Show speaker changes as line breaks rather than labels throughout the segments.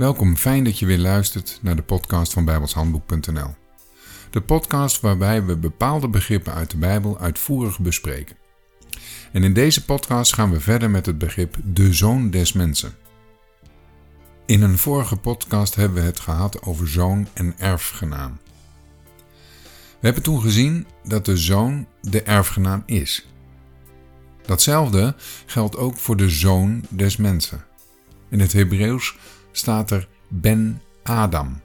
Welkom, fijn dat je weer luistert naar de podcast van bijbelshandboek.nl. De podcast waarbij we bepaalde begrippen uit de Bijbel uitvoerig bespreken. En in deze podcast gaan we verder met het begrip de zoon des mensen. In een vorige podcast hebben we het gehad over zoon en erfgenaam. We hebben toen gezien dat de zoon de erfgenaam is. Datzelfde geldt ook voor de zoon des mensen. In het Hebreeuws staat er Ben Adam.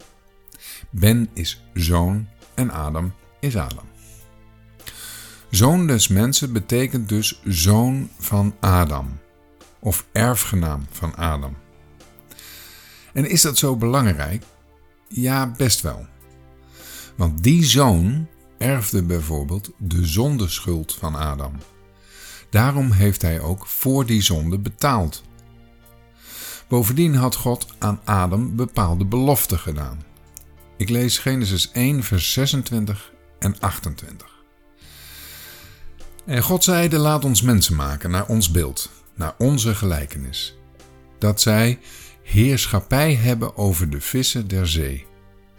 Ben is zoon en Adam is Adam. Zoon des mensen betekent dus zoon van Adam of erfgenaam van Adam. En is dat zo belangrijk? Ja, best wel. Want die zoon erfde bijvoorbeeld de zondeschuld van Adam. Daarom heeft hij ook voor die zonde betaald. Bovendien had God aan Adam bepaalde beloften gedaan. Ik lees Genesis 1, vers 26 en 28. En God zeide: Laat ons mensen maken naar ons beeld, naar onze gelijkenis. Dat zij heerschappij hebben over de vissen der zee,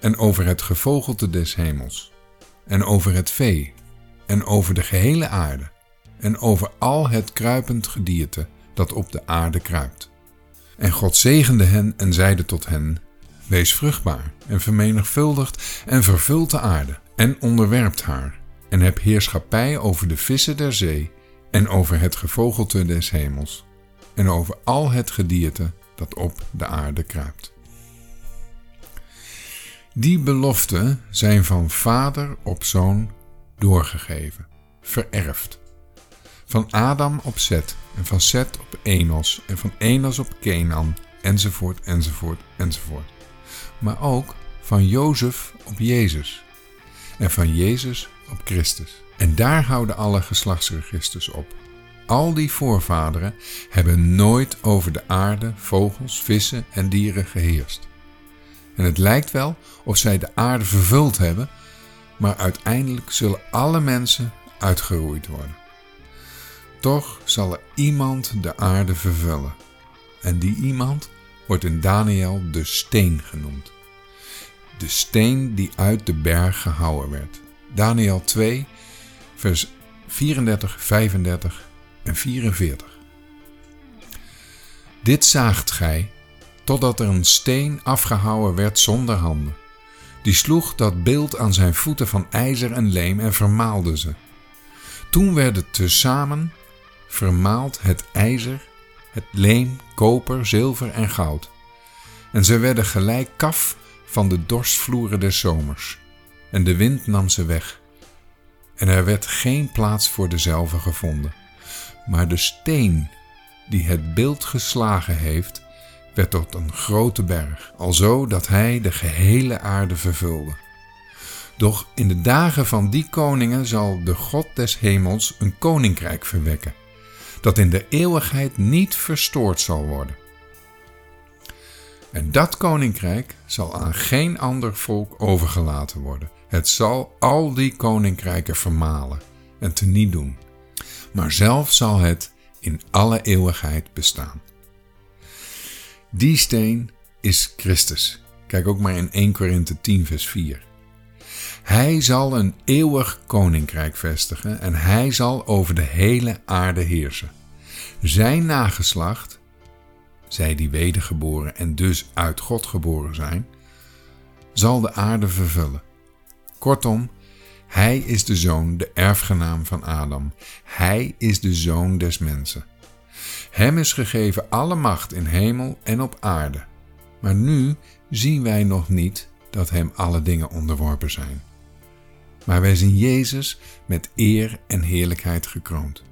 en over het gevogelte des hemels, en over het vee, en over de gehele aarde, en over al het kruipend gedierte dat op de aarde kruipt. En God zegende hen en zeide tot hen: Wees vruchtbaar en vermenigvuldigd en vervult de aarde en onderwerpt haar en heb heerschappij over de vissen der zee en over het gevogelte des hemels en over al het gedierte dat op de aarde kruipt. Die beloften zijn van vader op zoon doorgegeven, vererfd. Van Adam op Zet en van Zet op Enos en van Enos op Kenan enzovoort enzovoort enzovoort. Maar ook van Jozef op Jezus en van Jezus op Christus. En daar houden alle geslachtsregisters op. Al die voorvaderen hebben nooit over de aarde, vogels, vissen en dieren geheerst. En het lijkt wel of zij de aarde vervuld hebben, maar uiteindelijk zullen alle mensen uitgeroeid worden. Toch zal er iemand de aarde vervullen. En die iemand wordt in Daniel de steen genoemd. De steen die uit de berg gehouden werd. Daniel 2, vers 34, 35 en 44. Dit zaagt gij, totdat er een steen afgehouwen werd zonder handen. Die sloeg dat beeld aan zijn voeten van ijzer en leem en vermaalde ze. Toen werden tezamen vermaald het ijzer, het leem, koper, zilver en goud. En ze werden gelijk kaf van de dorstvloeren des zomers. En de wind nam ze weg. En er werd geen plaats voor dezelve gevonden. Maar de steen die het beeld geslagen heeft, werd tot een grote berg, alzo dat hij de gehele aarde vervulde. Doch in de dagen van die koningen zal de God des hemels een koninkrijk verwekken dat in de eeuwigheid niet verstoord zal worden. En dat koninkrijk zal aan geen ander volk overgelaten worden. Het zal al die koninkrijken vermalen en teniet doen. Maar zelf zal het in alle eeuwigheid bestaan. Die steen is Christus. Kijk ook maar in 1 Korinthe 10 vers 4. Hij zal een eeuwig koninkrijk vestigen en hij zal over de hele aarde heersen. Zijn nageslacht, zij die wedergeboren en dus uit God geboren zijn, zal de aarde vervullen. Kortom, hij is de zoon, de erfgenaam van Adam. Hij is de zoon des mensen. Hem is gegeven alle macht in hemel en op aarde. Maar nu zien wij nog niet dat hem alle dingen onderworpen zijn. Maar wij zien Jezus met eer en heerlijkheid gekroond.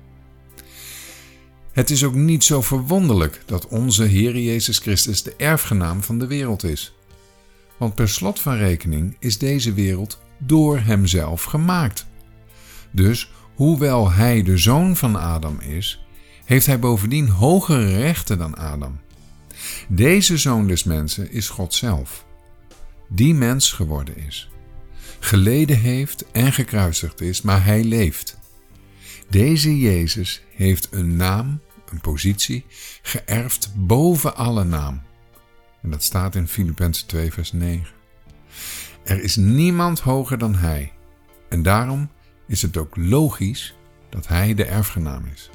Het is ook niet zo verwonderlijk dat onze Heer Jezus Christus de erfgenaam van de wereld is. Want per slot van rekening is deze wereld door Hemzelf gemaakt. Dus hoewel Hij de zoon van Adam is, heeft Hij bovendien hogere rechten dan Adam. Deze zoon des mensen is God zelf, die mens geworden is, geleden heeft en gekruisigd is, maar Hij leeft. Deze Jezus heeft een naam, een positie, geërfd boven alle naam. En dat staat in Filippenzen 2, vers 9. Er is niemand hoger dan Hij. En daarom is het ook logisch dat Hij de erfgenaam is.